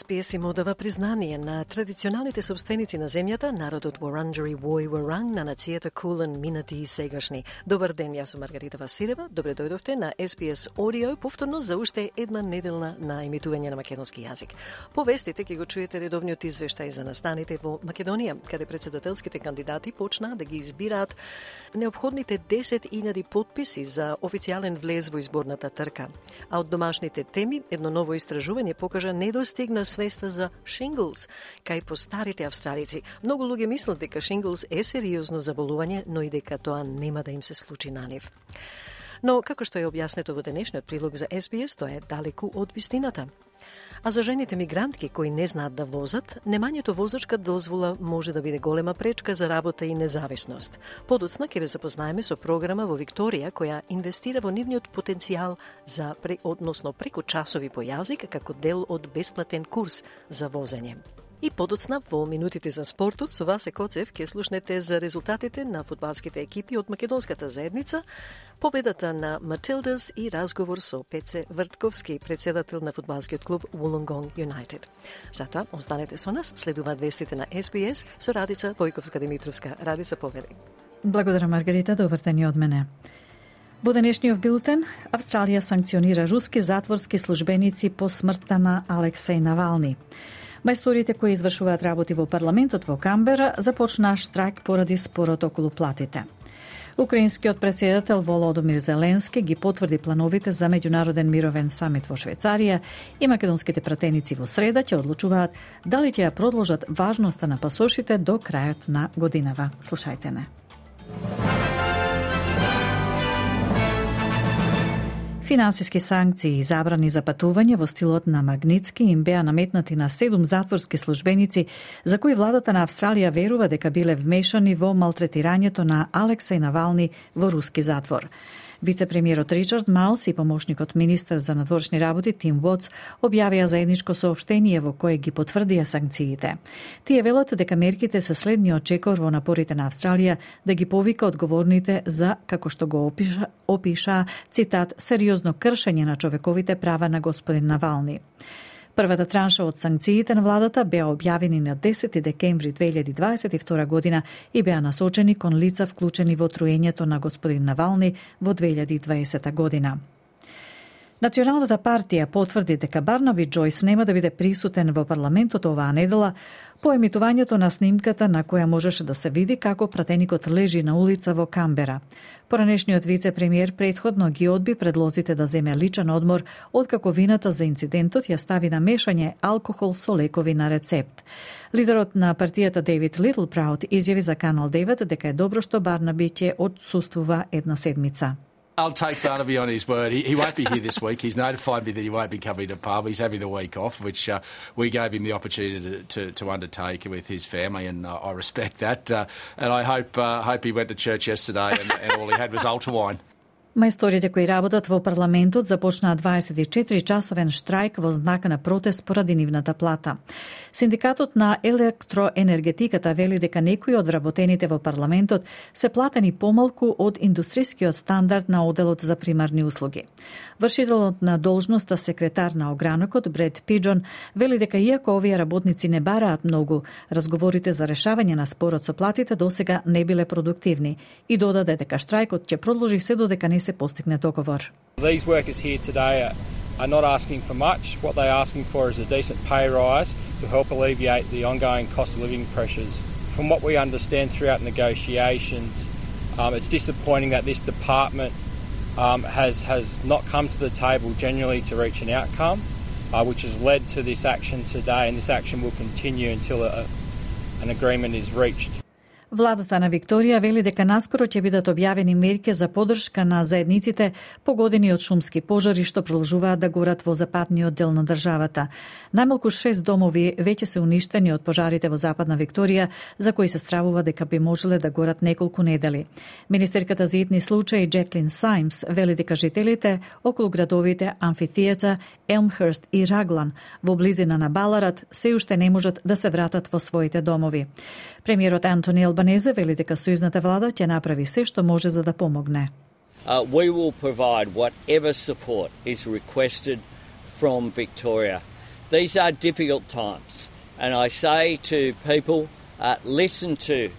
СПС им одава признание на традиционалните собственици на земјата, народот Воранджери Вој Варанг на нацијата Кулен, минати и сегашни. Добар ден, јас сум Маргарита Василева. Добре дојдовте на СПС Audio, повторно за уште една неделна на емитување на македонски јазик. Повестите ќе го чуете редовниот извештај за настаните во Македонија, каде председателските кандидати почнаа да ги избираат необходните 10.000 подписи за официјален влез во изборната трка. А од домашните теми, едно ново истражување покажа недостигна на свеста за шинглс кај постарите австралици. Многу луѓе мислат дека шинглс е сериозно заболување, но и дека тоа нема да им се случи на нив. Но, како што е објаснето во денешниот прилог за SBS, тоа е далеку од вистината. А за жените мигрантки кои не знаат да возат, немањето возачка дозвола може да биде голема пречка за работа и независност. Подоцна ќе ве запознаеме со програма во Викторија која инвестира во нивниот потенцијал за односно преку часови по јазик како дел од бесплатен курс за возење. И подоцна во минутите за спортот со Васе Коцев ќе слушнете за резултатите на фудбалските екипи од македонската заедница, победата на Матилдас и разговор со Пеце Вртковски, председател на фудбалскиот клуб Wollongong United. Затоа, останете со нас, следуваат вестите на SBS со Радица Бојковска-Димитровска. Радица, повели. Благодарам, Маргарита. Добар ден и од мене. Во денешниот билтен, Австралија санкционира руски затворски службеници по смртта на Алексеј Навални. Мајсторите кои извршуваат работи во парламентот во Камбера започнаа штрајк поради спорот околу платите. Украинскиот председател Володомир Зеленски ги потврди плановите за меѓународен мировен самит во Швейцарија и македонските пратеници во среда ќе одлучуваат дали ќе ја продолжат важноста на пасошите до крајот на годинава. Слушајте не. Финансиски санкции и забрани за патување во стилот на Магницки им беа наметнати на седум затворски службеници за кои владата на Австралија верува дека биле вмешани во малтретирањето на Алексеј Навални во руски затвор. Вице-премиерот Ричард Малс и помошникот министер за надворешни работи Тим Вотс објавија заедничко соопштение во кое ги потврдија санкциите. Тие велат дека мерките се следниот чекор во напорите на Австралија да ги повика одговорните за, како што го опиша, опиша цитат, сериозно кршење на човековите права на господин Навални. Првата транша од санкциите на владата беа објавени на 10 декември 2022 година и беа насочени кон лица вклучени во труењето на господин Навални во 2020 година. Националната партија потврди дека Барнаби Џојс нема да биде присутен во парламентот оваа недела по емитувањето на снимката на која можеше да се види како пратеникот лежи на улица во Камбера. Поранешниот вице-премиер предходно ги одби предлозите да земе личен одмор откако вината за инцидентот ја стави на мешање алкохол со лекови на рецепт. Лидерот на партијата Дейвид Литлпраут изјави за Канал 9 дека е добро што Барнаби ќе одсуствува една седмица. I'll take Barnaby on his word. He, he won't be here this week. He's notified me that he won't be coming to pub. He's having the week off, which uh, we gave him the opportunity to, to, to, undertake with his family, and uh, I respect that. Uh, and I hope uh, hope he went to church yesterday and, and all he had was altar wine. Мајсторите кои работат во парламентот започнаа 24 часовен штрајк во знак на протест поради нивната плата. Синдикатот на електроенергетиката вели дека некои од вработените во парламентот се платени помалку од индустријскиот стандард на оделот за примарни услуги. Вршителот на должноста секретар на огранокот Бред Пиджон вели дека иако овие работници не бараат многу, разговорите за решавање на спорот со платите досега не биле продуктивни и додаде дека штрајкот ќе продолжи се додека не се постигне договор. These workers here today are, are not asking for much. What they're asking for is a decent pay rise to help alleviate the ongoing cost of living pressures. From what we understand throughout negotiations, um, it's disappointing that this department um, has has not come to the table genuinely to reach an outcome, uh, which has led to this action today, and this action will continue until a, an agreement is reached. Владата на Викторија вели дека наскоро ќе бидат објавени мерки за подршка на заедниците погодени од шумски пожари што продолжуваат да горат во западниот дел на државата. Најмалку шест домови веќе се уништени од пожарите во западна Викторија, за кои се стравува дека би можеле да горат неколку недели. Министерката за итни случаи Джеклин Саймс вели дека жителите околу градовите Амфитијата, Елмхерст и Раглан во близина на Баларат се уште не можат да се вратат во своите домови. Премиерот Антони Албанезе вели дека сојузната влада ќе направи се што може за да помогне. Uh, we will provide whatever support is requested from Victoria. These are difficult times, and I say to people uh, listen to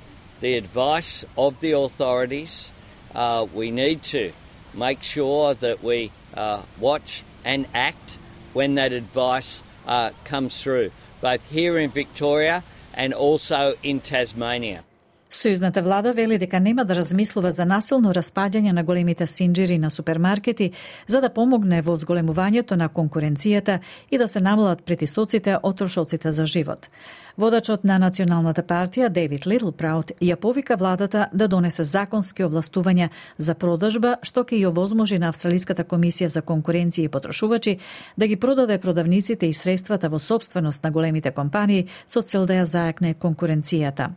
the advice of the authorities. Uh, we need to make sure that we uh, watch and act when that advice uh, comes through, both here in Victoria and also in Tasmania. Сојузната влада вели дека нема да размислува за насилно распаѓање на големите синџири на супермаркети за да помогне во зголемувањето на конкуренцијата и да се намалат притисоците од трошоците за живот. Водачот на Националната партија Дейвид Литлпраут ја повика владата да донесе законски овластувања за продажба што ќе ја возможи на Австралиската комисија за конкуренција и потрошувачи да ги продаде продавниците и средствата во собственост на големите компании со цел да ја зајакне конкуренцијата.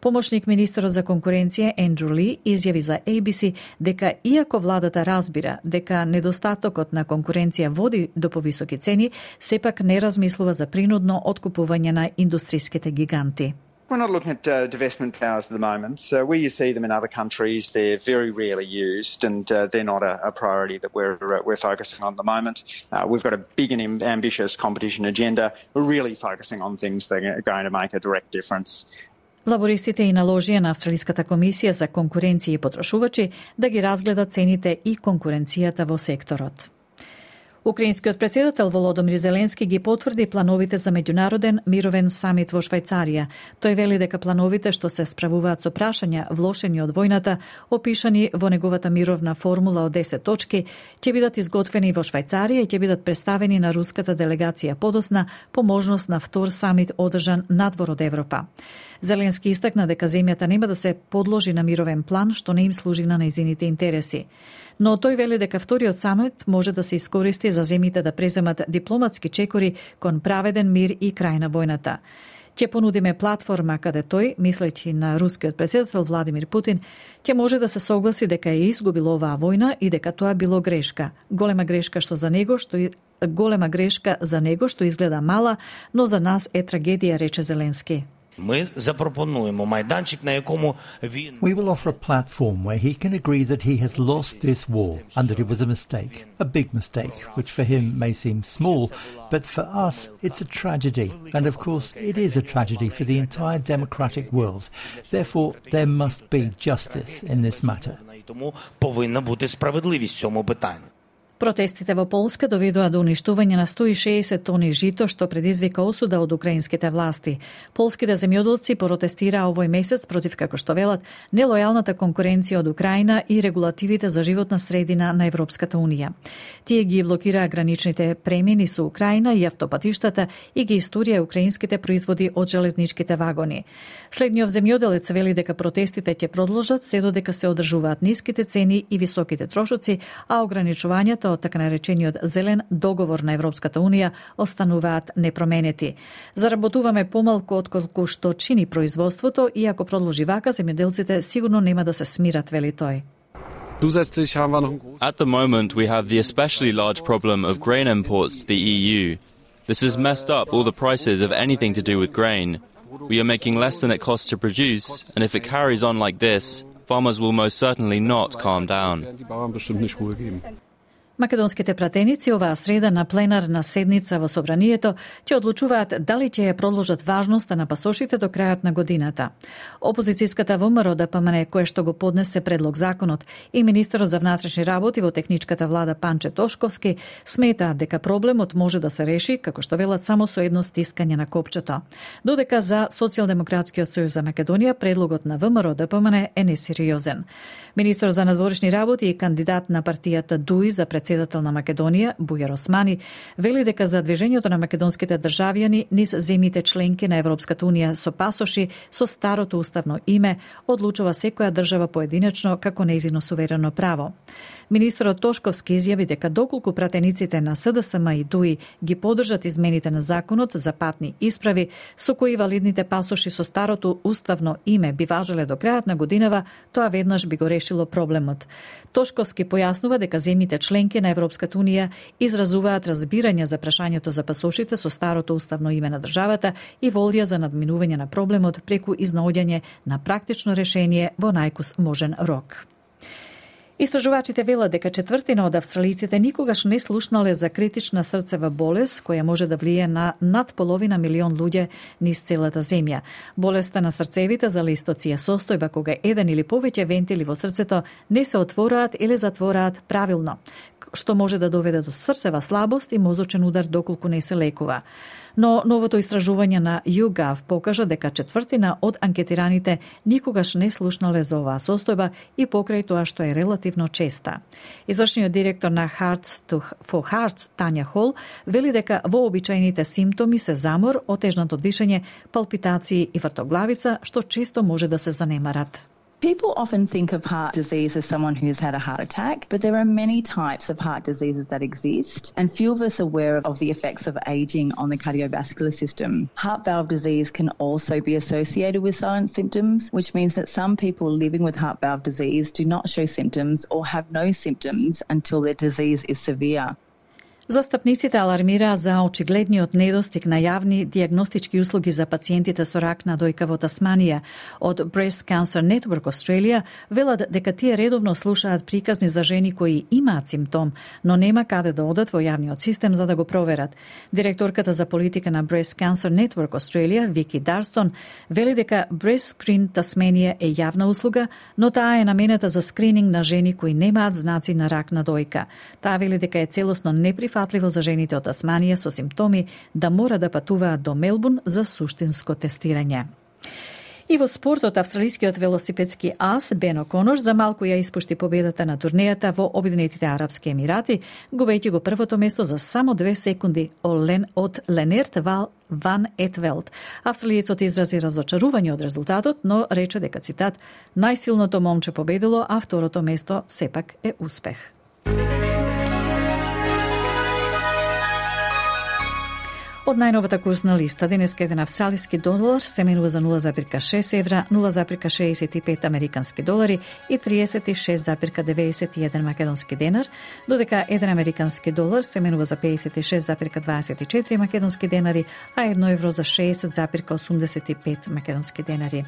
Помошник министерот за конкуренција Ендрю Ли изјави за ABC дека иако владата разбира дека недостатокот на конкуренција води до повисоки цени, сепак не размислува за принудно откупување на индустриските гиганти. We're not looking at uh, divestment powers at the moment. So where you see them in other countries, they're very rarely used, and uh, they're not a, a, priority that we're uh, we're focusing on at the moment. Uh, we've got a big and ambitious competition agenda. We're really focusing on things that are going to make a direct difference. Лабористите и наложија на Австралиската комисија за конкуренција и потрошувачи да ги разгледа цените и конкуренцијата во секторот. Украинскиот председател Володомир Зеленски ги потврди плановите за меѓународен мировен самит во Швајцарија. Тој вели дека плановите што се справуваат со прашања влошени од војната, опишани во неговата мировна формула од 10 точки, ќе бидат изготвени во Швајцарија и ќе бидат представени на руската делегација подосна по можност на втор самит одржан надвор од Европа. Зеленски истакна дека земјата нема да се подложи на мировен план што не им служи на нејзините интереси. Но тој вели дека вториот самет може да се искористи за земите да преземат дипломатски чекори кон праведен мир и крај на војната. Ќе понудиме платформа каде тој, мислејќи на рускиот председател Владимир Путин, ќе може да се согласи дека е изгубил оваа војна и дека тоа било грешка. Голема грешка што за него што голема грешка за него што изгледа мала, но за нас е трагедија, рече Зеленски. Ми запропонуємо майданчик, на якому він We will offer a platform where he can agree that he has lost this war and that it was a mistake, a big mistake, which for him may seem small, but for us it's a tragedy. And of course, it is a tragedy for the entire democratic world. Therefore, there must be justice in this matter. тому повинна бути справедливість в цьому питанні. Протестите во Полска доведоа до уништување на 160 тони жито што предизвика осуда од украинските власти. Полските земјоделци протестираа овој месец против како што велат нелојалната конкуренција од Украина и регулативите за животна средина на Европската унија. Тие ги блокираа граничните премини со Украина и автопатиштата и ги истурија украинските производи од железничките вагони. Следниот земјоделец вели дека протестите ќе продолжат се додека се одржуваат ниските цени и високите трошоци, а ограничувањата од така наречениот зелен договор на Европската Унија остануваат непроменети. Заработуваме помалку отколку што чини производството и ако продолжи вака, земјоделците сигурно нема да се смират, вели тој. At the moment, we have the especially large problem of grain imports to the EU. This has messed up all the prices of anything to do with grain. We are making less than it costs to produce, and if it carries on like this, farmers will most certainly not calm down. Македонските пратеници оваа среда на пленарна седница во Собранието ќе одлучуваат дали ќе ја продолжат важноста на пасошите до крајот на годината. Опозицијската ВМРО да ДПМН кое што го поднесе предлог законот и министерот за внатрешни работи во техничката влада Панче Тошковски сметаат дека проблемот може да се реши како што велат само со едно стискање на копчето. Додека за Социјалдемократскиот сојуз за Македонија предлогот на ВМРО да ДПМН е несериозен. Министр за надворешни работи и кандидат на партијата ДУИ за председател председател на Македонија, Бујар Османи, вели дека за движењето на македонските државјани низ земите членки на Европската унија со пасоши со старото уставно име одлучува секоја држава поединечно како нејзино суверено право. Министрот Тошковски изјави дека доколку пратениците на СДСМ и ДУИ ги поддржат измените на законот за патни исправи со кои валидните пасоши со старото уставно име би важеле до крајот на годинава, тоа веднаш би го решило проблемот. Тошковски појаснува дека земјите членки на Европската унија изразуваат разбирање за прашањето за пасошите со старото уставно име на државата и волја за надминување на проблемот преку изнаоѓање на практично решение во најкус можен рок. Истражувачите велат дека четвртина од австралиците никогаш не слушнале за критична срцева болест која може да влие на над половина милион луѓе низ целата земја. Болеста на срцевите за листоција состојба кога еден или повеќе вентили во срцето не се отвораат или затвораат правилно, што може да доведе до срцева слабост и мозочен удар доколку не се лекува но новото истражување на YouGov покажа дека четвртина од анкетираните никогаш не слушнале за оваа состојба и покрај тоа што е релативно честа. Извршниот директор на Hearts to for Hearts Тања Хол вели дека вообичаените симптоми се замор, отежнато дишење, палпитации и вртоглавица, што често може да се занемарат. People often think of heart disease as someone who's had a heart attack, but there are many types of heart diseases that exist, and few of us are aware of the effects of aging on the cardiovascular system. Heart valve disease can also be associated with silent symptoms, which means that some people living with heart valve disease do not show symptoms or have no symptoms until their disease is severe. Застапниците алармираа за очигледниот недостиг на јавни диагностички услуги за пациентите со рак на дојка во Тасманија. Од Breast Cancer Network Australia велат дека тие редовно слушаат приказни за жени кои имаат симптом, но нема каде да одат во јавниот систем за да го проверат. Директорката за политика на Breast Cancer Network Australia, Вики Дарстон, вели дека Breast Screen Тасманија е јавна услуга, но таа е наменета за скрининг на жени кои немаат знаци на рак на дојка. Таа вели дека е целосно неприфатливо прифатливо за жените од Тасманија со симптоми да мора да патуваат до Мелбурн за суштинско тестирање. И во спортот, австралискиот велосипедски ас Бено Конош за малку ја испушти победата на турнејата во Обединетите Арапски Емирати, губејќи го првото место за само две секунди од Ленерт Вал Ван Етвелт. Австралиецот изрази разочарување од резултатот, но рече дека цитат најсилното момче победило, а второто место сепак е успех. Од најновата курсна листа, денеска еден австралиски долар се менува за 0,6 евра, 0,65 американски долари и 36,91 македонски денар, додека еден американски долар се менува за 56,24 македонски денари, а едно евро за 60,85 македонски денари.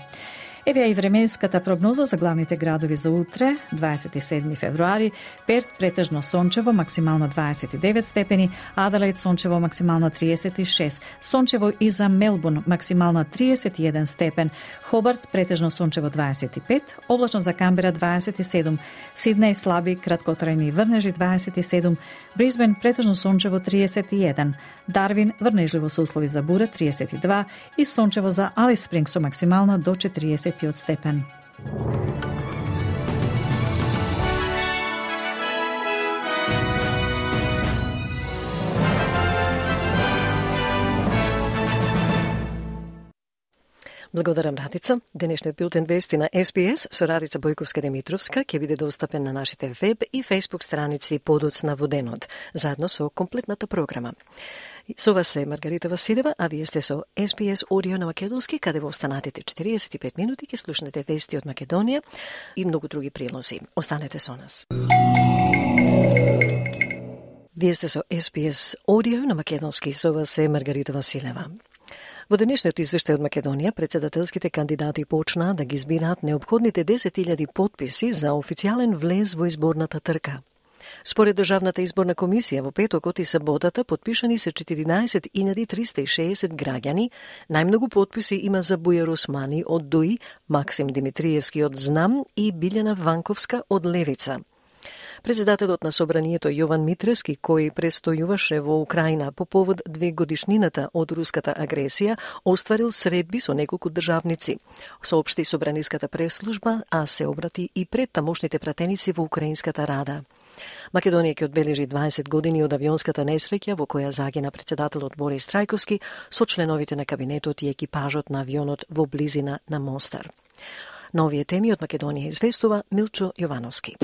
Еве и временската прогноза за главните градови за утре, 27 февруари. Перт претежно сончево, максимално 29 степени, Аделаид сончево, максимално 36, сончево и за Мелбун, максимално 31 степен, Хобарт претежно сончево 25, облачно за Камбера 27, Сиднеј слаби краткотрајни врнежи 27, Брисбен претежно сончево 31, Дарвин врнежливо со услови за бура 32 и сончево за Алис Спринг со максимална до 40 степен. Благодарам, Радица. Денешниот билтен вести на СПС со Радица Бојковска-Демитровска ќе биде достапен на нашите веб и фейсбук страници Подоцна во денот, заедно со комплетната програма. Со вас е Маргарита Василева, а вие сте со СПС Audio на Македонски, каде во останатите 45 минути ќе слушнете вести од Македонија и многу други прилози. Останете со нас. Вие сте со СПС Audio на Македонски, со вас е Маргарита Василева. Во денешниот извештај од Македонија, председателските кандидати почнаа да ги збираат необходните 10.000 подписи за официјален влез во изборната трка. Според Државната изборна комисија во петокот и саботата подпишани се 14.360 граѓани. Најмногу подписи има за Бујар Османи од ДУИ, Максим Димитриевски од ЗНАМ и Билјана Ванковска од Левица. Председателот на собранието Јован Митрески, кој престојуваше во Украина по повод две годишнината од руската агресија, остварил средби со неколку државници. Соопшти собраниската преслужба, а се обрати и пред тамошните пратеници во Украинската рада. Македонија ќе одбележи 20 години од авионската несреќа во која загина председателот Борис Трајковски со членовите на кабинетот и екипажот на авионот во близина на Мостар. На овие теми од Македонија известува Милчо Јовановски.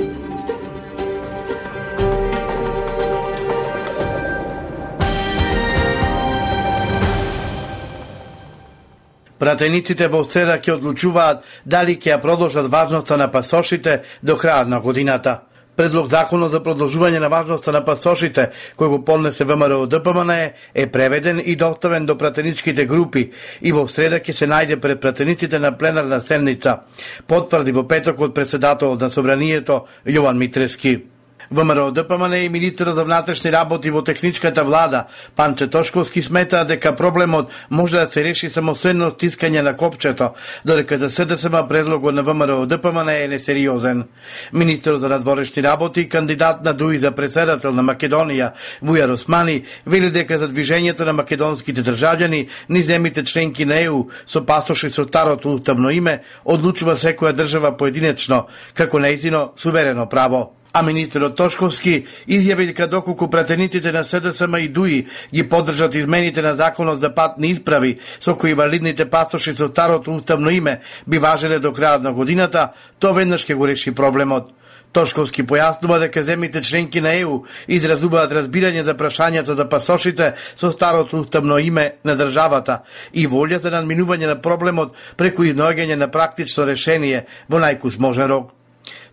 Пратениците во среда ќе одлучуваат дали ќе ја продолжат важноста на пасошите до крајот на годината. Предлог законот за продолжување на важноста на пасошите, кој го поднесе ВМРО ДПМН е преведен и доставен до пратеничките групи и во среда ќе се најде пред пратениците на пленарна седница, потврди во петокот председател председателот на собранието Јован Митрески. ВМРО ДПМН па и министерот за внатрешни работи во техничката влада Панче Тошковски смета дека проблемот може да се реши само со едно стискање на копчето, додека за СДСМ предлогот на ВМРО ДПМН па е несериозен. Министерот за надворешни работи кандидат на ДУИ за председател на Македонија Вујар Османи вели дека за движењето на македонските државјани ни земите членки на ЕУ со пасоши со старото уставно име одлучува секоја држава поединечно како нејзино суверено право. А министерот Тошковски изјави дека доколку пратениците на СДСМ и ДУИ ги поддржат измените на законот за патни исправи со кои валидните пасоши со старото уставно име би важеле до крајот на годината, тоа веднаш ќе го реши проблемот. Тошковски појаснува дека земите членки на ЕУ изразуваат разбирање за прашањето за пасошите со старото уставно име на државата и волјата на надминување на проблемот преку изноѓање на практично решение во најкус можен рок.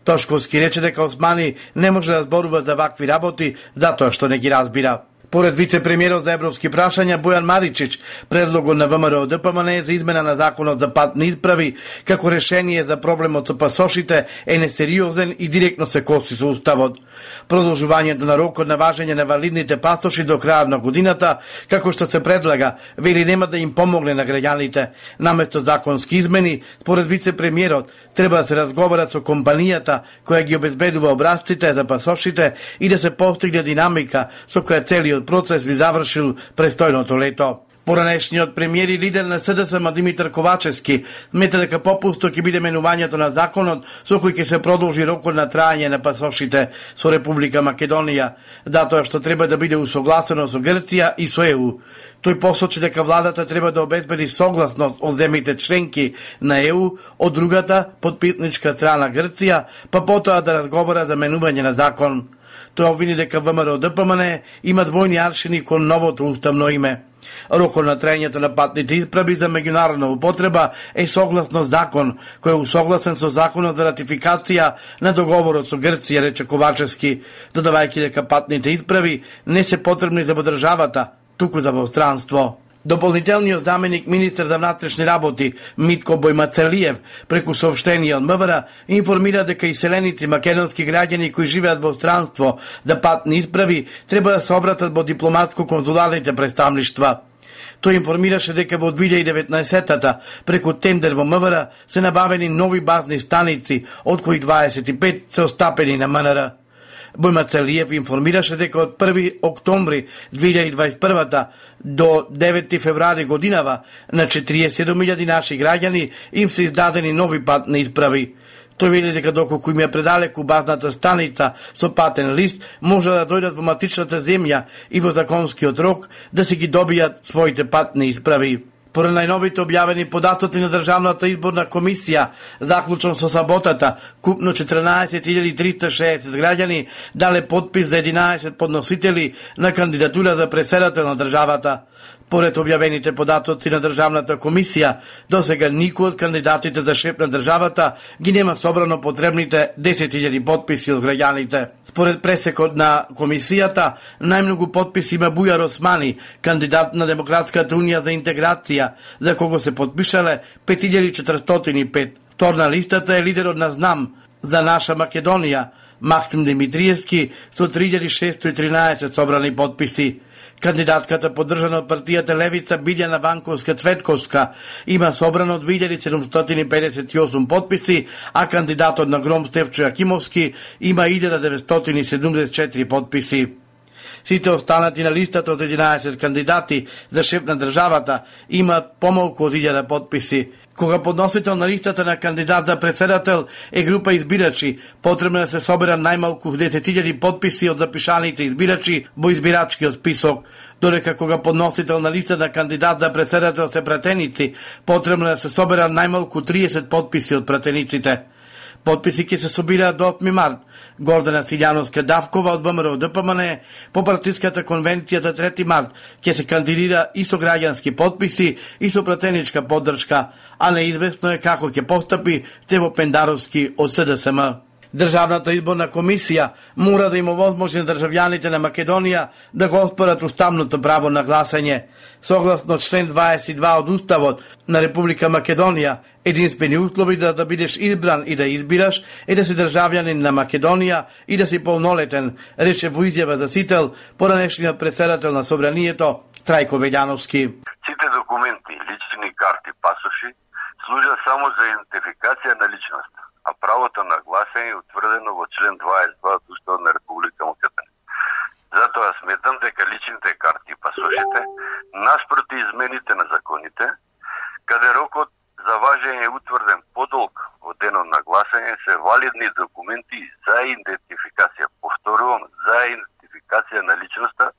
Тошковски рече дека Османи не може да зборува за вакви работи затоа што не ги разбира. Поред вице-премиерот за европски прашања Бојан Маричич, предлогот на ВМРО ДПМН за измена на законот за патни исправи како решение за проблемот со пасошите е несериозен и директно се коси со уставот. Продолжувањето на рокот на важење на валидните пасоши до крајот на годината, како што се предлага, вели нема да им помогне на граѓаните. Наместо законски измени, според вице-премиерот, треба да се разговара со компанијата која ги обезбедува образците за пасошите и да се постигне динамика со која целиот процес би завршил престојното лето. Поранешниот премиер и лидер на СДСМ Димитар Ковачевски мета дека попусто ќе биде менувањето на законот со кој ќе се продолжи рокот на трајање на пасошите со Република Македонија, затоа што треба да биде усогласено со Грција и со ЕУ. Тој посочи дека владата треба да обезбеди согласност од земите членки на ЕУ, од другата подпитничка страна Грција, па потоа да разговара за менување на закон. Тоа обвини дека ВМРО ДПМН има двојни аршини кон новото уставно име. Рокот на трајањето на патните исправи за меѓународна употреба е согласно закон, кој е усогласен со законот за ратификација на договорот со Грција, рече Ковачевски, додавајќи дека патните исправи не се потребни за државата, туку за во Дополнителниот заменик министер за внатрешни работи Митко Бојмацелиев преку сообштение од МВР информира дека иселеници македонски граѓани кои живеат во странство да патни исправи треба да се обратат во дипломатско-консуларните представништва. Тој информираше дека во 2019-тата преку тендер во МВР се набавени нови базни станици, од кои 25 се остапени на МНР. Бојма Целиев информираше дека од 1 октомври 2021 до 9 февруари годинава на 47.000 наши граѓани им се издадени нови патни исправи. Тој вели дека доколку им ја предалеку базната станица со патен лист, може да дојдат во матичната земја и во законскиот рок да си ги добијат своите патни исправи. Поред најновите објавени податоци на Државната изборна комисија, заклучен со саботата, купно 14.360 граѓани дале подпис за 11 подносители на кандидатура за преседател на државата. Поред објавените податоци на Државната комисија, до сега никој од кандидатите за шеф на државата ги нема собрано потребните 10.000 подписи од граѓаните. Според пресекот на комисијата, најмногу подписи има Бујар Османи, кандидат на Демократската унија за интеграција, за кого се подпишале 5405. Тор на листата е лидерот на Знам за наша Македонија, Максим Димитриевски со 3613 собрани подписи. Кандидатката поддржана од партијата Левица Билјана Ванковска Цветковска има собрано 2758 подписи, а кандидатот на Гром Стевчо Јакимовски има 1974 подписи. Сите останати на листата од 11 кандидати за шеф на државата имаат помалку од 1000 подписи. Кога подносител на листата на кандидат за председател е група избирачи, потребно да се собера најмалку 10.000 подписи од запишаните избирачи во избирачкиот список, додека кога подносител на листа на кандидат за председател се пратеници, потребно да се собера најмалку 30 подписи од пратениците. Подписи ќе се собираат до 8 март. Гордана Силјановска Давкова од ВМРО ДПМН по партиската конвенција за 3 март ќе се кандидира и со граѓански подписи и со пратеничка поддршка, а неизвестно е како ќе постапи Тево Пендаровски од СДСМ. Државната изборна комисија мора да има возможност државјаните на Македонија да го оспорат уставното право на гласање. Согласно член 22 од Уставот на Република Македонија, единствени услови да, да бидеш избран и да избираш е да си државјанин на Македонија и да си полнолетен, рече во изјава за сител поранешниот председател на собранието Трајко Велјановски. Сите документи, лични карти, пасоши служат само за идентификација на личноста а правото на гласање е утврдено во член 22 од Уставот на Република Македонија. Затоа сметам дека личните карти и пасошите, наспроти измените на законите, каде рокот за важење е утврден подолг од денот на гласање, се валидни документи за идентификација. Повторувам, за идентификација на личноста,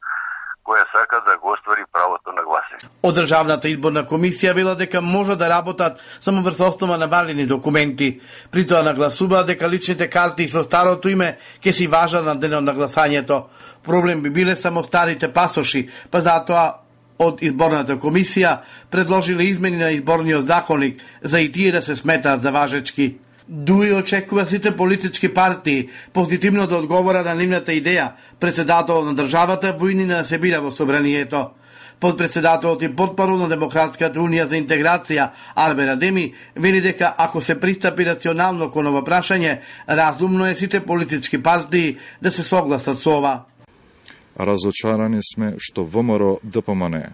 која сака да го оствари правото на гласање. Од Државната изборна комисија вела дека може да работат само врз основа на валидни документи. При тоа нагласуваат дека личните карти со старото име ќе си важат на денот на гласањето. Проблем би биле само старите пасоши, па затоа од изборната комисија предложиле измени на изборниот законник за и тие да се сметаат за важечки. Дуи очекува сите политички партии позитивно да одговора на нивната идеја председател на државата војнина да се бира во собранието. Подпредседателот и подпарол на Демократската унија за интеграција Арбер Адеми вели дека ако се пристапи рационално кон ова прашање, разумно е сите политички партии да се согласат со ова. Разочарани сме што ВМРО ДПМН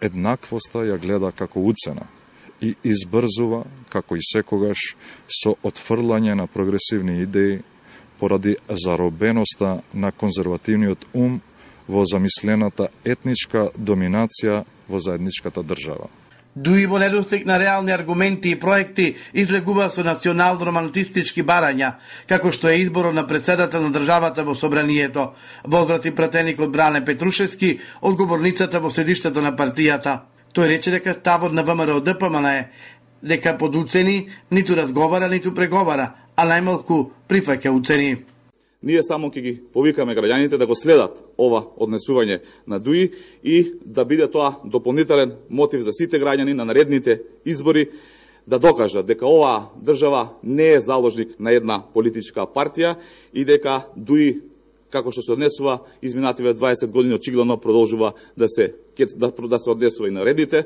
еднаквоста ја гледа како уцена – и избрзува, како и секогаш, со отфрлање на прогресивни идеи поради заробеноста на конзервативниот ум во замислената етничка доминација во заедничката држава. Дуи во недостиг на реални аргументи и проекти излегува со национал-романтистички барања, како што е изборот на председател на државата во собранието, возврати пратеник од Бране Петрушевски одговорницата во седиштето на партијата. Тој рече дека ставот на ВМРО ДПМН е дека под уцени ниту разговара, ниту преговара, а најмалку прифаќа уцени. Ние само ќе ги повикаме граѓаните да го следат ова однесување на ДУИ и да биде тоа дополнителен мотив за сите граѓани на наредните избори да докажат дека оваа држава не е заложник на една политичка партија и дека ДУИ како што се однесува изминативе 20 години очигледно продолжува да се да, да се однесува и наредните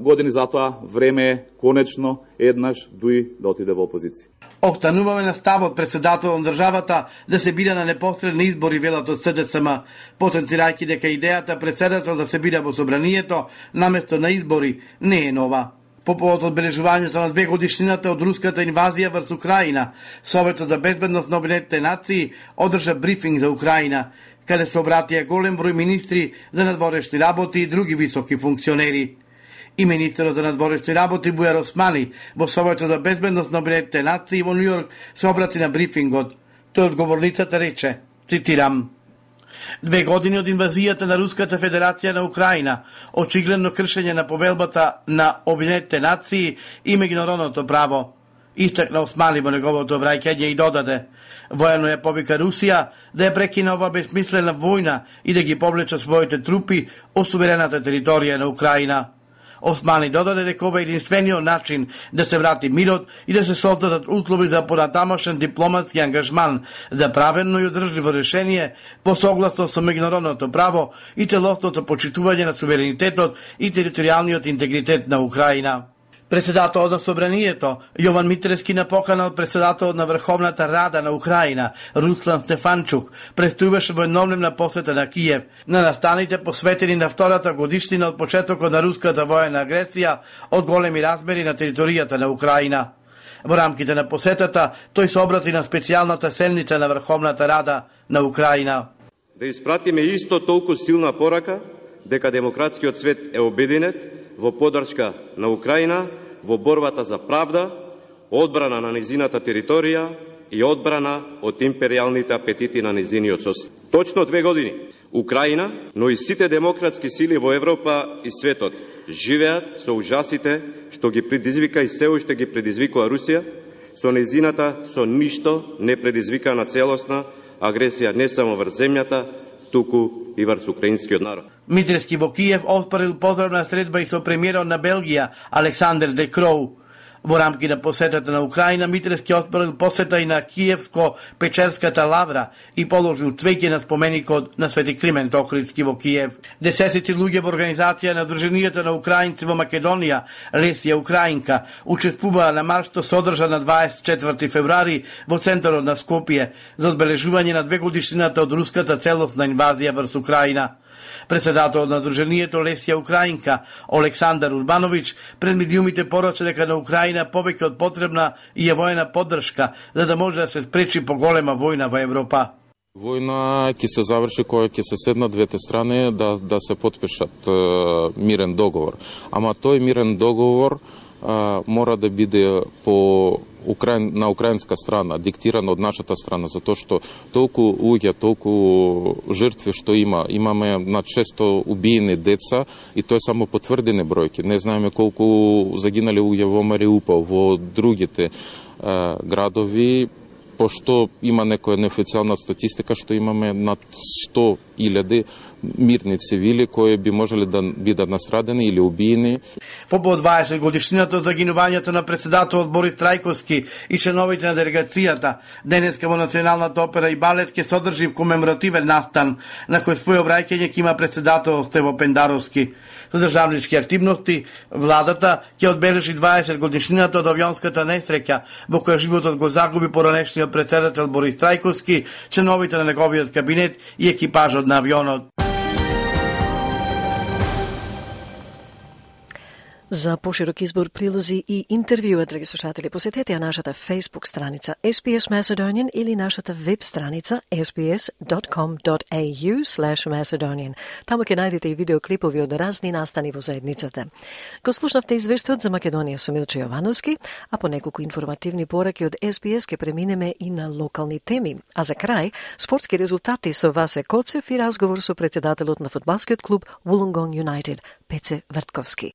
години, затоа време е конечно еднаш дуи да отиде во опозиција. Остануваме на ставот председател на државата да се биде на непосредни избори велат од СДСМ, потенцирајќи дека идејата председател да се биде во собранието наместо на избори не е нова. По повод одбележувањето на две годишнината од руската инвазија врз Украина, Советот за безбедност на Обединетите нации одржа брифинг за Украина, каде се обратија голем број министри за надворешни работи и други високи функционери. И министерот за надворешни работи Бујар Османи во Советот за безбедност на Обединетите нации во Нью-Йорк се обрати на брифингот. Тој одговорницата рече, цитирам, Две години од инвазијата на Руската Федерација на Украина, очигледно кршење на повелбата на Обединетите нации и меѓународното право, истакна Османи во неговото враќање и додаде. Воено ја повика Русија да ја прекине ова безмислена војна и да ги повлече своите трупи од суверената територија на Украина. Османи додаде дека ова е единствениот начин да се врати мирот и да се создадат услови за понатамошен дипломатски ангажман за правено и одржливо решение по согласно со меѓународното право и целосното почитување на суверенитетот и територијалниот интегритет на Украина. Председателот на Собранието, Јован Митрески напоканал председателот на Врховната Рада на Украина, Руслан Стефанчук, престојуваше во едномневна посета на Киев, на настаните посветени на втората годишнина од почетокот на руската воена агресија од големи размери на територијата на Украина. Во рамките на посетата, тој се обрати на специјалната селница на Врховната Рада на Украина. Да испратиме исто толку силна порака дека демократскиот свет е обединет во подршка на Украина во борбата за правда, одбрана на низината територија и одбрана од империјалните апетити на низиниот сосед. Точно две години Украина, но и сите демократски сили во Европа и светот живеат со ужасите што ги предизвика и се уште ги предизвикува Русија, со низината со ништо не предизвикана целосна агресија не само врз земјата, туку и врз украинскиот народ. Митрески во Киев оспорил поздравна средба и со премиерот на Белгија Александр Декроу. Кроу. Во рамки на да посетата на Украина, Митрески отправил посета и на Киевско-Печерската лавра и положил цвеќе на споменикот на Свети Климент Охридски во Киев. Десетици луѓе во организација на Друженијата на украинци во Македонија, Лесија Украинка, учествуваа на марш што се одржа на 24 февруари во центарот на Скопје за одбележување на две годишнината од руската целосна инвазија врз Украина. Председателот на Друженијето Лесија Украинка, Олександар Урбановиќ, пред медиумите порача дека на Украина повеќе од потребна и е воена поддршка за да може да се спречи поголема војна во Европа. Војна ќе се заврши кога ќе се седнат двете страни да, да се подпишат е, мирен договор. Ама тој мирен договор е, мора да биде по Украин, на украинска страна, диктирано од нашата страна, затоа што толку луѓе, толку жртви што има, имаме на 600 убиени деца и тоа е само потврдени бројки. Не знаеме колку загинали луѓе во Мариупол, во другите а, градови, пошто има некоја неофицијална статистика што имаме над илјади мирни цивили кои би можеле да бидат настрадени или убиени. По по 20 годишнината од загинувањето на председателот Борис Трајковски и членовите на делегацијата, денеска во Националната опера и балет ќе содржи комеморативен настан на кој свој обраќање ќе има председател Стево Пендаровски. Со државнички активности, владата ќе одбележи 20 годишнината од авионската несреќа во која животот го загуби поранешниот председател Борис Трајковски, членовите на неговиот кабинет и екипажот на За поширок избор прилози и интервјуа, драги слушатели, посетете ја нашата Facebook страница SPS Macedonian или нашата веб страница sbs.com.au Macedonian. Таму ќе најдете и видеоклипови од разни настани во заедницата. Го слушнавте извештајот за Македонија со Милчо Јовановски, а по неколку информативни пораки од SPS ќе преминеме и на локални теми. А за крај, спортски резултати со Васе Коцев и разговор со председателот на фудбалскиот клуб Wollongong United, Пеце Вртковски.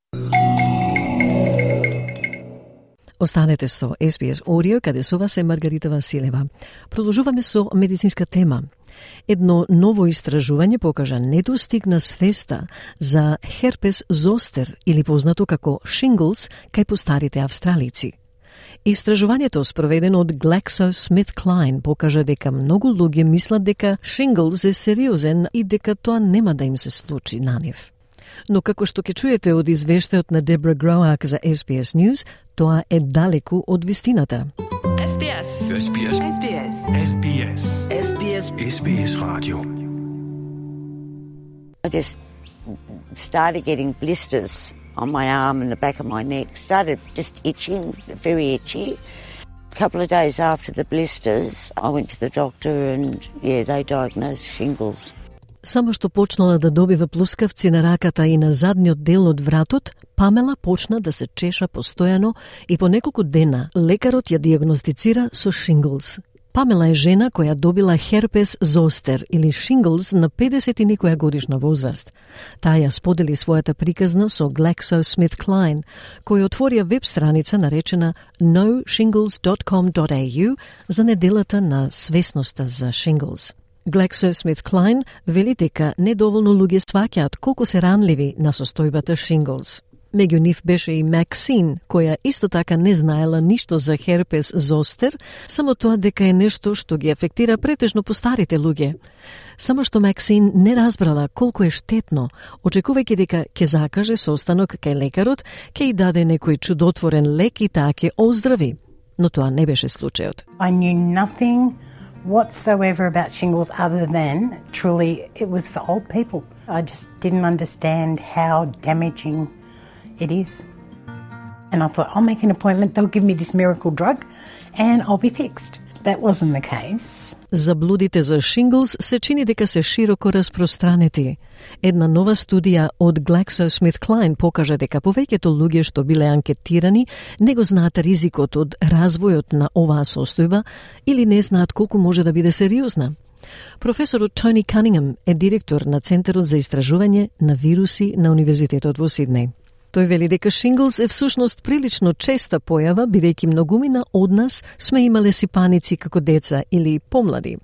Останете со SBS Audio, каде со вас е Маргарита Василева. Продолжуваме со медицинска тема. Едно ново истражување покажа недостигна свеста за херпес зостер или познато како шинглс, кај постарите австралици. Истражувањето спроведено од GlaxoSmithKline покажа дека многу луѓе мислат дека шинглс е сериозен и дека тоа нема да им се случи на нив. Но како што ќе чуете од извештајот на Дебра Гроак за SBS News, тоа е далеку од вистината. SBS. SBS. SBS. SBS. SBS. SBS Radio. I just started getting blisters on my arm and the back of my neck. Started just itching, very itchy. A couple of days after the blisters, I went to the doctor and yeah, they diagnosed shingles. Само што почнала да добива плускавци на раката и на задниот дел од вратот, Памела почна да се чеша постојано и по неколку дена лекарот ја диагностицира со шинглс. Памела е жена која добила херпес зостер или шинглс на 50 и некоја годишна возраст. Таа ја сподели својата приказна со GlaxoSmithKline, кој отворија веб страница наречена noshingles.com.au за неделата на свесноста за шинглс. GlaxoSmithKline вели дека недоволно луѓе сваќаат колку се ранливи на состојбата шинглс. Меѓу нив беше и Максин, која исто така не знаела ништо за херпес зостер, само тоа дека е нешто што ги афектира претежно постарите луѓе. Само што Максин не разбрала колку е штетно, очекувајќи дека ќе закаже состанок кај лекарот, ќе и даде некој чудотворен лек и таа ќе оздрави. Но тоа не беше случајот. I knew nothing whatsoever about shingles other than truly it was for old people. I just didn't understand how damaging it is. And I thought, I'll make an appointment, they'll give me this miracle drug, and I'll be fixed. That wasn't the case. Заблудите за шинглс се чини дека се широко распространети. Една нова студија од GlaxoSmithKline покажа дека повеќето луѓе што биле анкетирани не го знаат ризикот од развојот на оваа состојба или не знаат колку може да биде сериозна. Професорот Тони Канингем е директор на Центарот за истражување на вируси на Универзитетот во Сиднеј. Тој вели дека шинглс е всушност прилично честа појава, бидејќи многумина од нас сме имале сипаници како деца или помлади.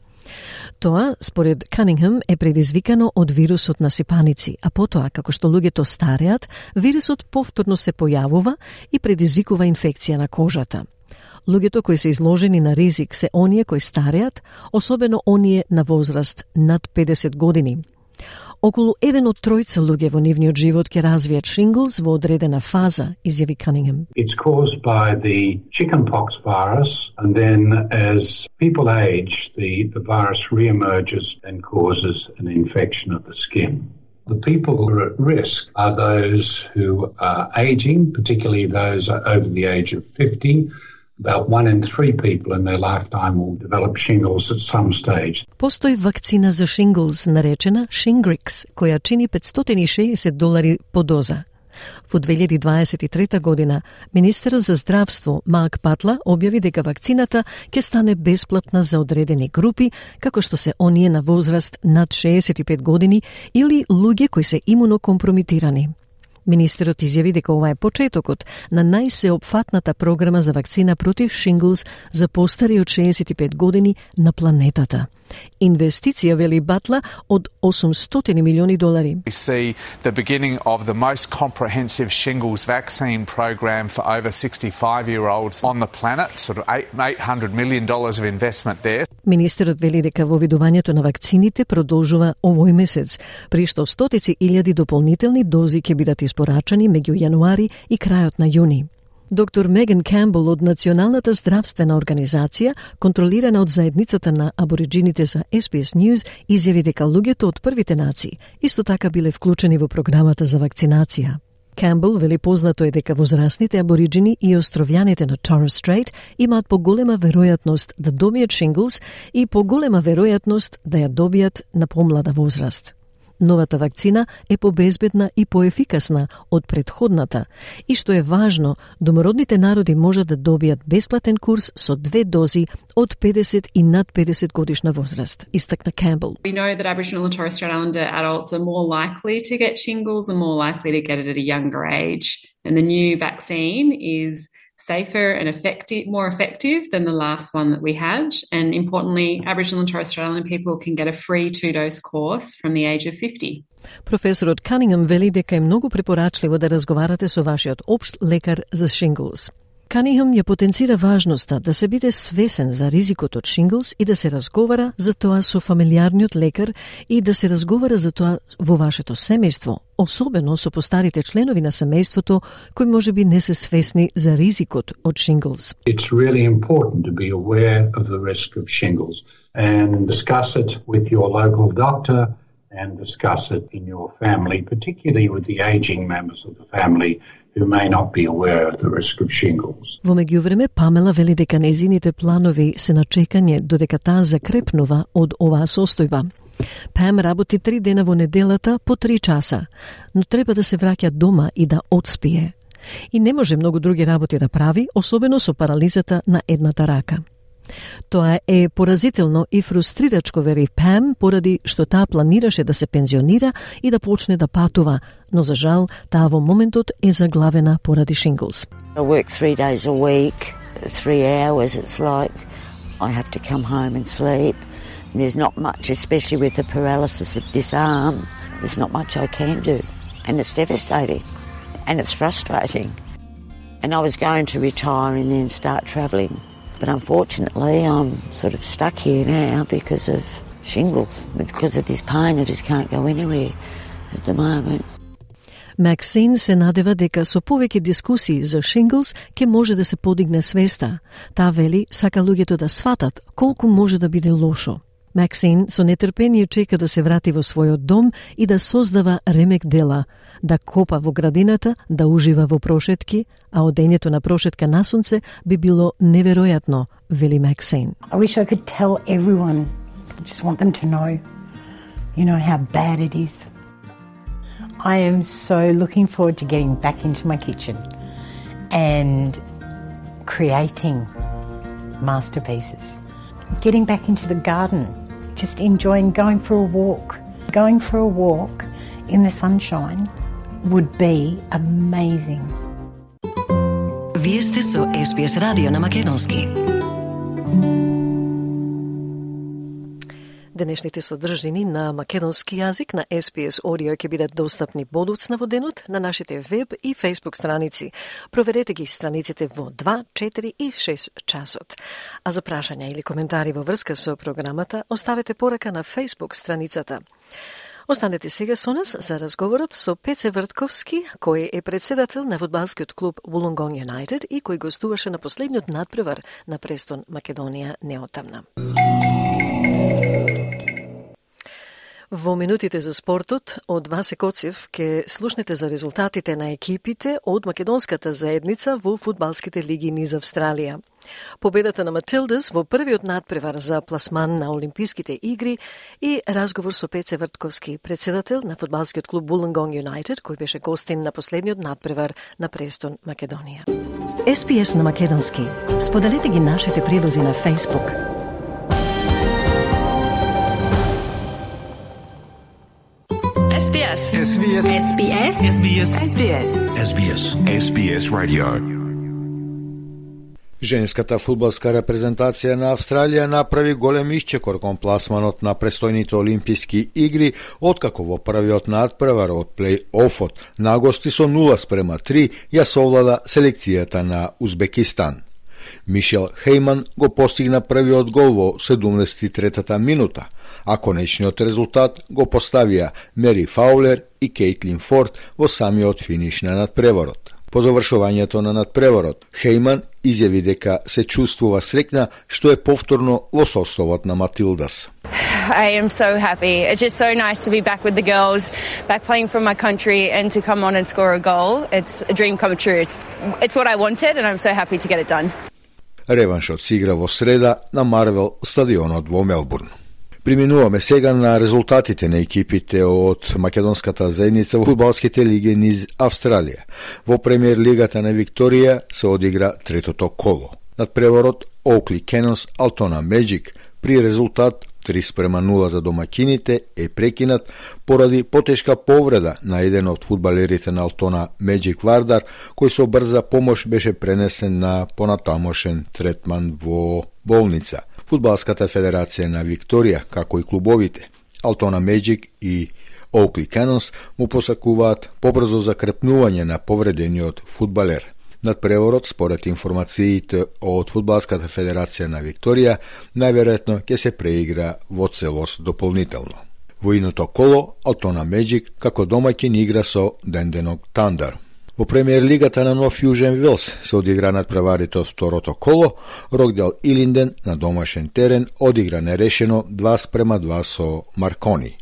Тоа, според Канингем, е предизвикано од вирусот на сипаници, а потоа, како што луѓето стареат, вирусот повторно се појавува и предизвикува инфекција на кожата. Луѓето кои се изложени на ризик се оние кои стареат, особено оние на возраст над 50 години. Околу еден од тројца луѓе во нивниот живот ќе развијат шинглс во одредена фаза, изјави Канингем. It's caused by the chickenpox virus, and then as people age, the, the virus reemerges and causes an infection of the skin. The people who are at risk are those who are aging, particularly those over the age of 50, About one in three people in their lifetime will develop shingles at some stage. Постои вакцина за шинглс наречена Shingrix, која чини 560 долари по доза. Во 2023 година, Министерот за здравство Мак Патла објави дека вакцината ќе стане бесплатна за одредени групи, како што се оние на возраст над 65 години или луѓе кои се имунокомпромитирани. Министерот изјави дека ова е почетокот на најсеопфатната програма за вакцина против шинглс за постари од 65 години на планетата. Инвестиција, вели Батла, од 800 милиони долари. We see the beginning of the most comprehensive shingles vaccine program for over 65-year-olds on the planet, sort of 800 million dollars of investment there. Министерот вели дека вовидувањето на вакцините продолжува овој месец, при што стотици илјади дополнителни дози ќе бидат испорачани меѓу јануари и крајот на јуни. Доктор Меган Кембл од Националната здравствена организација, контролирана од заедницата на абориджините за SPS News, изјави дека луѓето од првите нации исто така биле вклучени во програмата за вакцинација. Кембл вели познато е дека возрастните абориджини и островјаните на Торрес Стрейт имаат поголема веројатност да добијат шинглс и поголема веројатност да ја добијат на помлада возраст. Новата вакцина е побезбедна и поефикасна од предходната и што е важно, домородните народи можат да добијат бесплатен курс со две дози од 50 и над 50 годишна возраст, истакна Кембл. We know that Aboriginal and Torres Strait Islander adults are more likely to get shingles and more likely to get it at a younger age. And the new vaccine is safer and effective, more effective than the last one that we had. And importantly, Aboriginal and Torres Strait Islander people can get a free two-dose course from the age of 50. Професорот Канингем вели дека е многу препорачливо да разговарате со вашиот општ лекар за шинглс. Канихам ја потенцира важноста да се биде свесен за ризикот од шинглс и да се разговара за тоа со фамилиарниот лекар и да се разговара за тоа во вашето семејство, особено со постарите членови на семејството кои може би не се свесни за ризикот од шинглс. It's really important to be aware of the risk of shingles and discuss it with your local doctor and discuss it in your family, particularly with the aging members of the family who may not be aware of the risk of shingles. Во меѓувреме, Памела вели дека незините планови се на чекање додека таа закрепнува од оваа состојба. Пам работи три дена во неделата по три часа, но треба да се враќа дома и да одспие. И не може многу други работи да прави, особено со парализата на едната рака. Тоа е поразително и фрустрирачко, вери Пем поради што таа планираше да се пензионира и да почне да патува, но за жал таа во моментот е заглавена поради шинглс. I work three days a week, three hours it's like. I have to come home and sleep. And there's not much, especially with the paralysis of this arm, there's not much I can do. And it's devastating. and it's frustrating. And I was going to retire and then start travelling. But unfortunately, I'm sort of stuck here now because of shingles. Because of this pain, I just can't go anywhere at the moment. Максин се надева дека со повеќе дискусии за Шинглс ќе може да се подигне свеста. Таа вели сака луѓето да сватат колку може да биде лошо. Максин со нетрпение чека да се врати во својот дом и да создава ремек дела, да копа во градината, да ужива во прошетки, а одењето на прошетка на сонце би било неверојатно, вели Максин. I wish I could tell everyone. I just want them to know, you know, how bad it is. I am so looking forward to getting back into my kitchen and creating masterpieces. Getting back into the garden, just enjoying going for a walk. Going for a walk in the sunshine would be amazing. Vi ste SBS Radio na Makedonski. Денешните содржини на македонски јазик на SPS Audio ќе бидат достапни подоцна во денот на нашите веб и Facebook страници. Проверете ги страниците во 2, 4 и 6 часот. А за прашања или коментари во врска со програмата, оставете порака на Facebook страницата. Останете сега со нас за разговорот со Пеце Вртковски, кој е председател на фудбалскиот клуб Wollongong United и кој гостуваше на последниот надпревар на престон Македонија неотамна. Во минутите за спортот, од Васе Коцев ке слушнете за резултатите на екипите од македонската заедница во фудбалските лиги низ Австралија. Победата на Матилдес во првиот надпревар за пласман на Олимписките игри и разговор со Пеце Вртковски, председател на фудбалскиот клуб Wollongong Юнайтед, кој беше гостин на последниот надпревар на престон Македонија. SPS на Македонски. Споделете ги нашите прилози на Facebook. SBS. SBS. SBS. SBS. SBS. SBS. SBS Radio. Женската фудбалска репрезентација на Австралија направи голем исчекор кон пласманот на престојните Олимписки игри, откако во првиот надпревар од плей-офот на гости со 0 спрема 3 ја совлада селекцијата на Узбекистан. Мишел Хейман го постигна првиот гол во 73-та минута, а конечниот резултат го поставија Мери Фаулер и Кейтлин Форд во самиот финиш на надпреварот. По завршувањето на надпреварот, Хейман изјави дека се чувствува срекна што е повторно во составот на Матилдас. I am so happy. It's just so nice to be back with the girls, back playing for my country, and to come on and score a goal. It's a dream come true. It's, it's what I wanted, and I'm so happy to get it done. Реваншот се игра во среда на Марвел стадионот во Мелбурн. Приминуваме сега на резултатите на екипите од македонската заедница во фудбалските лиги низ Австралија. Во премиер лигата на Викторија се одигра третото коло. Над преворот Окли Кенос Алтона Меджик при резултат 3 спрема 0 за домакините е прекинат поради потешка повреда на еден од фудбалерите на Алтона Меджик Вардар, кој со брза помош беше пренесен на понатамошен третман во болница. Фудбалската федерација на Викторија, како и клубовите, Алтона Меджик и Оукли Кенонс му посакуваат побрзо закрепнување на повредениот фудбалер – Над преворот, според информациите од Фудбалската федерација на Викторија, најверојатно ќе се преигра во целост дополнително. Во иното коло, Алтона Меджик како домаќин игра со Денденок Тандар. Во премиер лигата на Нов Јужен Вилс се одигра над преварите од второто коло, Рокдел Илинден на домашен терен одигра нерешено 2 спрема 2 со Маркони.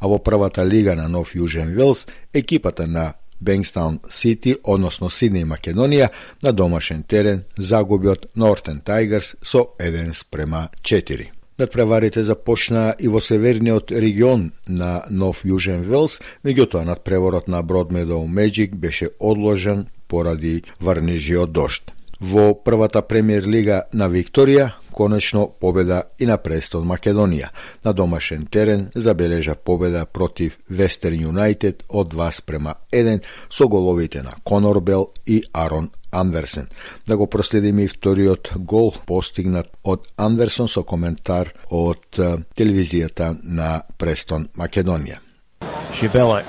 А во првата лига на Нов Јужен Вилс, екипата на Бенгстаун Сити, односно Сидни Македонија, на домашен терен загуби од Нортен Тайгерс со 1 спрема 4. Надпреварите започнаа и во северниот регион на Нов Јужен Велс, меѓутоа надпреворот на Бродмедоу Меджик беше одложен поради варнежиот дошт. Во првата премиер лига на Викторија, конечно победа и на Престон Македонија. На домашен терен забележа победа против Вестерн Юнайтед од 2 спрема 1 со головите на Конор Бел и Арон Андерсен. Да го проследиме и вториот гол постигнат од Андерсон со коментар од телевизијата на Престон Македонија. Шибело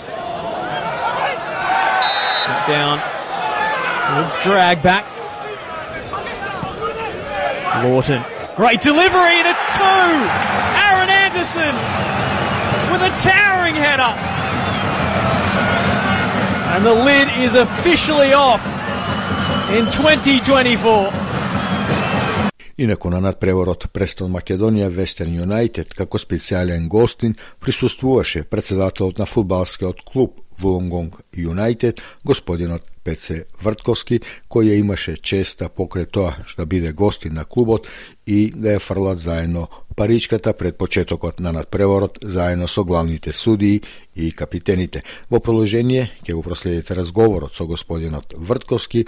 down. Drag back. Lawton. Great delivery, and it's two. Aaron Anderson with a towering header. And the lid is officially off in 2024. Инако на надпреворот Престон Македонија Вестерн Юнайтед како специјален гостин присуствуваше председателот на фудбалскиот клуб Вулонгонг Юнайтед, господинот Пеце Вртковски, кој ја имаше честа покрај тоа што биде гостин на клубот и да ја фрлат заедно паричката пред почетокот на надпреворот заедно со главните судии и капитените. Во продолжение ќе го проследите разговорот со господинот Вртковски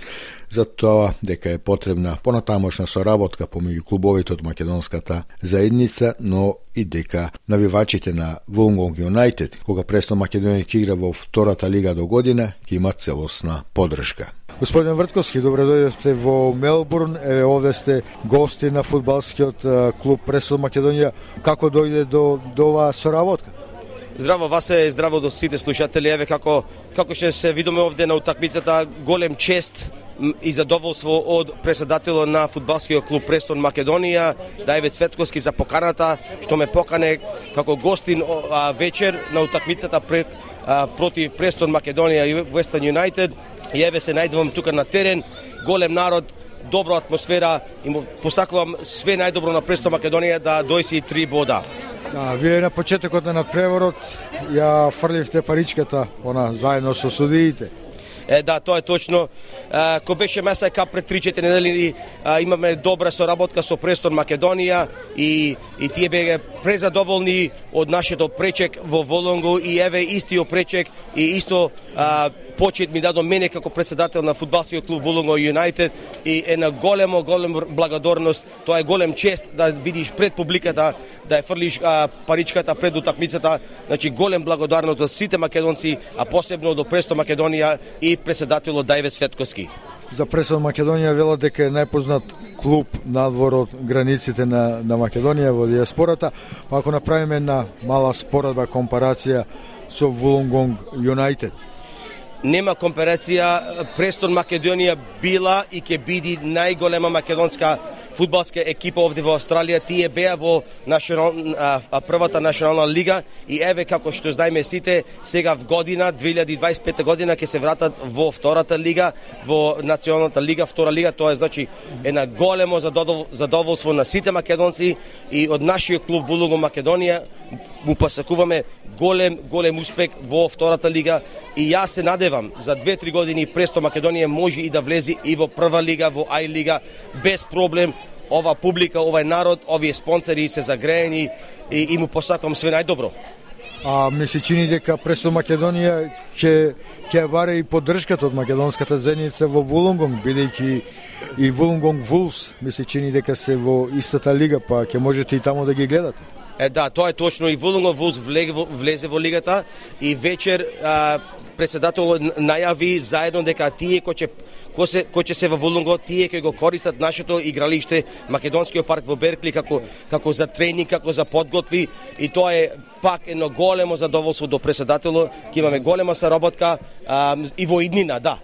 за тоа дека е потребна понатамошна соработка помеѓу клубовите од македонската заедница, но и дека навивачите на Вулнгонг Юнайтед, кога Престо Македонија ќе игра во втората лига до година, ќе имат целосна подршка. Господин Вртковски, добре дојдовте во Мелбурн. Еве овде сте гости на фудбалскиот клуб Пресуд Македонија. Како дојде до до оваа соработка? Здраво вас е, здраво до сите слушатели. Еве како како ќе се видиме овде на утакмицата, голем чест и задоволство од преседателот на фудбалскиот клуб Престон Македонија, Дајве Цветковски за поканата што ме покане како гостин вечер на утакмицата пред против Престон Македонија и Вестон Юнайтед. И еве се најдувам тука на терен, голем народ, добра атмосфера и му посакувам све најдобро на Престон Македонија да дојси три бода. Да, вие на почетокот на преворот. ја фрливте паричката, она заедно со судиите. Е, да, тоа е точно. Е, ко беше месека пред 3-4 недели имаме добра соработка со Престон Македонија и, и тие бега презадоволни од нашето пречек во Волонго и еве истиот пречек и исто а, почет ми дадо мене како председател на фудбалскиот клуб Волонго Юнайтед и е на големо голем благодарност. Тоа е голем чест да видиш пред публиката да ја фрлиш а, паричката пред утакмицата. Значи голем благодарност до сите македонци, а посебно до Престо Македонија и председателот Дајве Светковски. За Престо Македонија велат дека е најпознат клуб надвор од границите на, на Македонија во диаспората, па ако направиме една мала споредба компарација со Вулонгонг Юнайтед нема компарација. Престон Македонија била и ќе биде најголема македонска фудбалска екипа овде во Австралија. Тие беа во национал, а, првата национална лига и еве како што знаеме сите, сега в година 2025 година ќе се вратат во втората лига, во националната лига, втора лига, тоа е значи една големо задоволство на сите македонци и од нашиот клуб Вулуго Македонија му посакуваме голем голем успех во втората лига и јас се надевам за 2-3 години Престо Македонија може и да влезе и во прва лига, во Ај лига без проблем. Ова публика, овај народ, овие спонсори се загреени и, и му посакувам све најдобро. А ми се чини дека Престо Македонија ќе ќе баре и поддршката од македонската заедница во Вулонгонг, бидејќи и Вулонгонг Вулс ми се чини дека се во истата лига, па ќе можете и таму да ги гледате. Е, да, тоа е точно. И Вулунго Вулс влезе во лигата и вечер а, председателот најави заедно дека тие кои ќе кој се кој ќе се во Вулунго, тие кои го користат нашето игралиште Македонскиот парк во Беркли како како за тренинг, како за подготви и тоа е пак едно големо задоволство до преседателот, ќе имаме голема соработка а, и во иднина, да.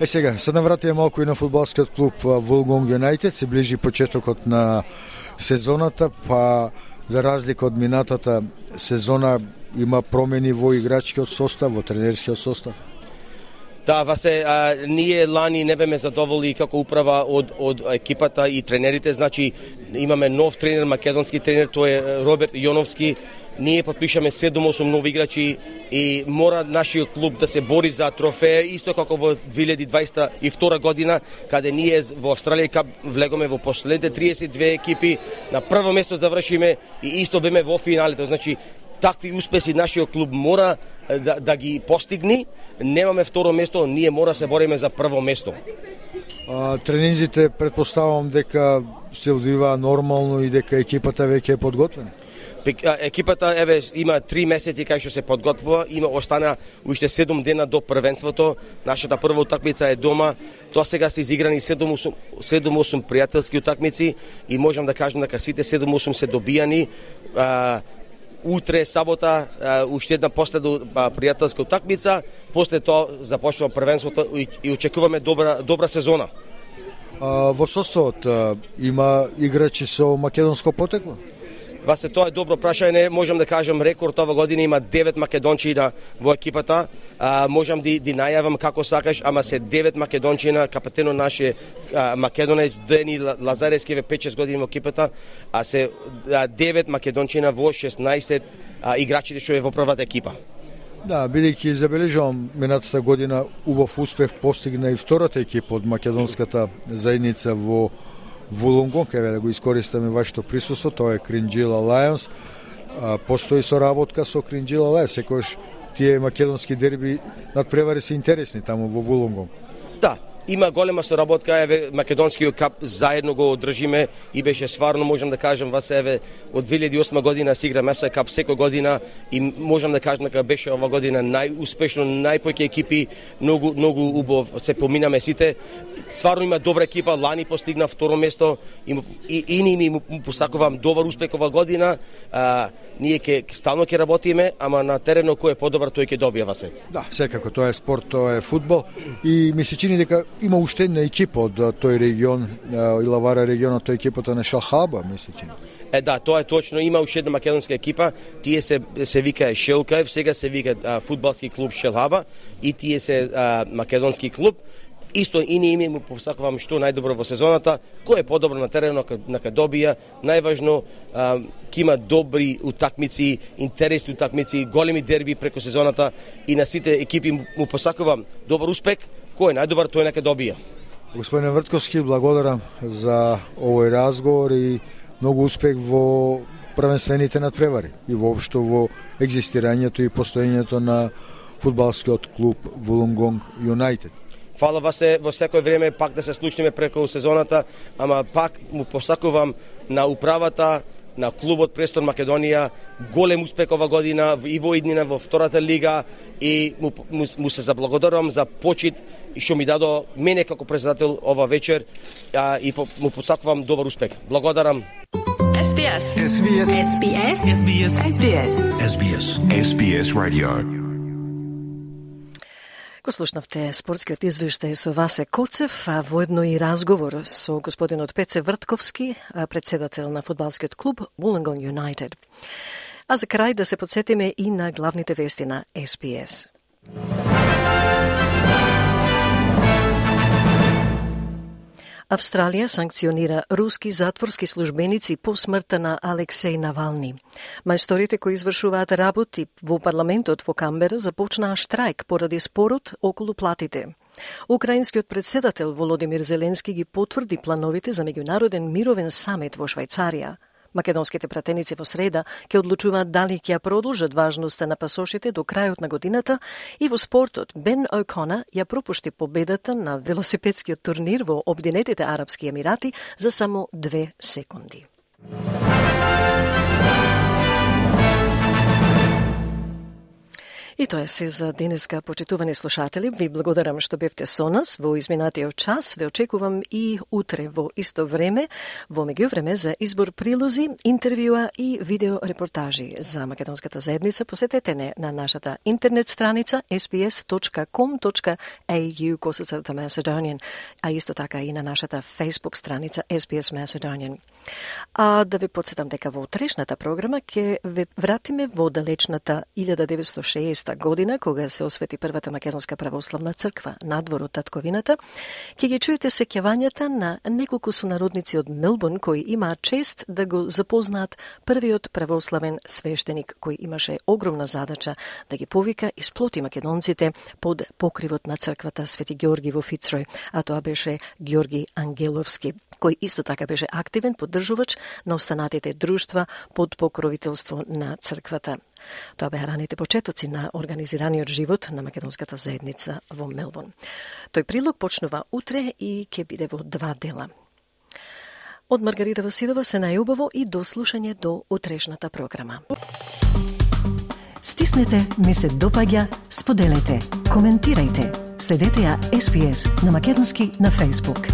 Е сега, се навратиме малку и на фудбалскиот клуб Вулгонг Юнайтед, се ближи почетокот на сезоната, па за разлика од минатата сезона има промени во играчкиот состав, во тренерскиот состав? Да, Васе, а, ние лани не беме задоволни како управа од, од екипата и тренерите, значи имаме нов тренер, македонски тренер, тој е Роберт Јоновски, ние подпишаме 7-8 нови играчи и мора нашиот клуб да се бори за трофеја, исто како во 2022 година, каде ние во Австралија Кап влегоме во последните 32 екипи, на прво место завршиме и исто беме во финалите. Значи, такви успеси нашиот клуб мора да, да ги постигни. Немаме второ место, ние мора се бориме за прво место. А, тренинзите предпоставам дека се одвива нормално и дека екипата веќе е подготвена. Екипата еве има три месеци кај што се подготвува, има остана уште 7 дена до првенството. Нашата прва утакмица е дома. Тоа сега се изиграни 7-8 пријателски утакмици и можам да кажам дека сите 7-8 се добијани. А, утре сабота уште една последна пријателска утакмица, после тоа започнува првенството и очекуваме добра добра сезона. А, во составот има играчи со македонско потекло? Васе тоа е добро прашање, можам да кажам рекорд ова година има 9 македончина во екипата. А, можам да ди најавам како сакаш, ама се 9 македончина, капитено наше македонец Дени Лазаревски ве 5-6 години во екипата, а се 9 македончина во 16 а, играчите што е во првата екипа. Да, бидејќи забележувам минатата година убав успех постигна и втората екипа од македонската заедница во Вулунгонг, еве да го искористаме вашето присуство, тоа е Кринджила Лајонс. Постои соработка со Кринджила Лајонс, секојаш тие македонски дерби надпревари се интересни таму во Вулунгонг. Да, има голема соработка, еве македонскиот кап заедно го одржиме и беше сварно можам да кажам вас еве од 2008 година се игра меса кап секој година и можам да кажам дека беше ова година најуспешно, најпоќе екипи, многу многу убав се поминаме сите. Сварно има добра екипа, лани постигна второ место и и, и ни му посакувам добар успех ова година. А, ние ке стално ќе работиме, ама на терено кој е подобар тој ќе добија се. Да, секако тоа е спорт, тоа е фудбал и ми се чини дека има уште една екипа од тој регион, Илавара регионот, тој екипата на Шалхаба, мисли че. Е да, тоа е точно, има уште една македонска екипа, тие се се вика Шелкаев, сега се вика а, футболски клуб Шелхаба и тие се а, македонски клуб. Исто и ние му посакувам што најдобро во сезоната, кој е подобро на теренот на добија, најважно ќе има добри утакмици, интересни утакмици, големи дерби преку сезоната. И на сите екипи му посакувам добар успех, кој е најдобар, тој нека добија. Господине Вртковски, благодарам за овој разговор и многу успех во првенствените надпревари и воопшто во екзистирањето и постоењето на фудбалскиот клуб Вулунгонг Юнайтед. Фала вас е во секој време пак да се случиме преку сезоната, ама пак му посакувам на управата, на клубот Престон Македонија, голем успех ова година и во иднина во втората лига и му, му, му се заблагодарувам за почит и што ми дадо мене како председател ова вечер а, и по, му посакувам добар успех. Благодарам. SBS. SBS. SBS. SBS. SBS. SBS. SBS Radio. Го слушнавте спортскиот извештај со Васе Коцев, а воедно и разговор со господинот Пеце Вртковски, председател на фудбалскиот клуб Wollongong United. А за крај да се подсетиме и на главните вести на SPS. Австралија санкционира руски затворски службеници по смртта на Алексеј Навални. Мајсторите кои извршуваат работи во парламентот во Камбера започнаа штрајк поради спорот околу платите. Украинскиот председател Володимир Зеленски ги потврди плановите за меѓународен мировен самет во Швајцарија – Македонските пратеници во среда ќе одлучуваат дали ќе ја продолжат важноста на пасошите до крајот на годината и во спортот Бен О'Кона ја пропушти победата на велосипедскиот турнир во Обединетите Арапски Емирати за само две секунди. И тоа е се за денеска, почитувани слушатели. Ви благодарам што бевте со нас во изминатиот час. Ве очекувам и утре во исто време, во меѓувреме за избор прилози, интервјуа и видео репортажи за македонската заедница. Посетете не на нашата интернет страница sbs.com.au косацрта Macedonian, а исто така и на нашата Facebook страница SBS Macedonian. А да ве подсетам дека во утрешната програма ќе ве вратиме во далечната 1960 година, кога се освети првата македонска православна црква надвор од татковината, ќе ги чуете сеќавањата на неколку сонародници од Мелбурн кои имаат чест да го запознаат првиот православен свештеник кој имаше огромна задача да ги повика и сплоти македонците под покривот на црквата Свети Георги во Фицрој, а тоа беше Георги Ангеловски, кој исто така беше активен поддржувач на останатите друштва под покровителство на црквата. Тоа беа раните почетоци на организираниот живот на македонската заедница во Мелбон. Тој прилог почнува утре и ќе биде во два дела. Од Маргарита Василова се најубаво и до слушање до утрешната програма. Стиснете, ми се допаѓа, споделете, коментирајте. Следете ја SPS на Македонски на Facebook.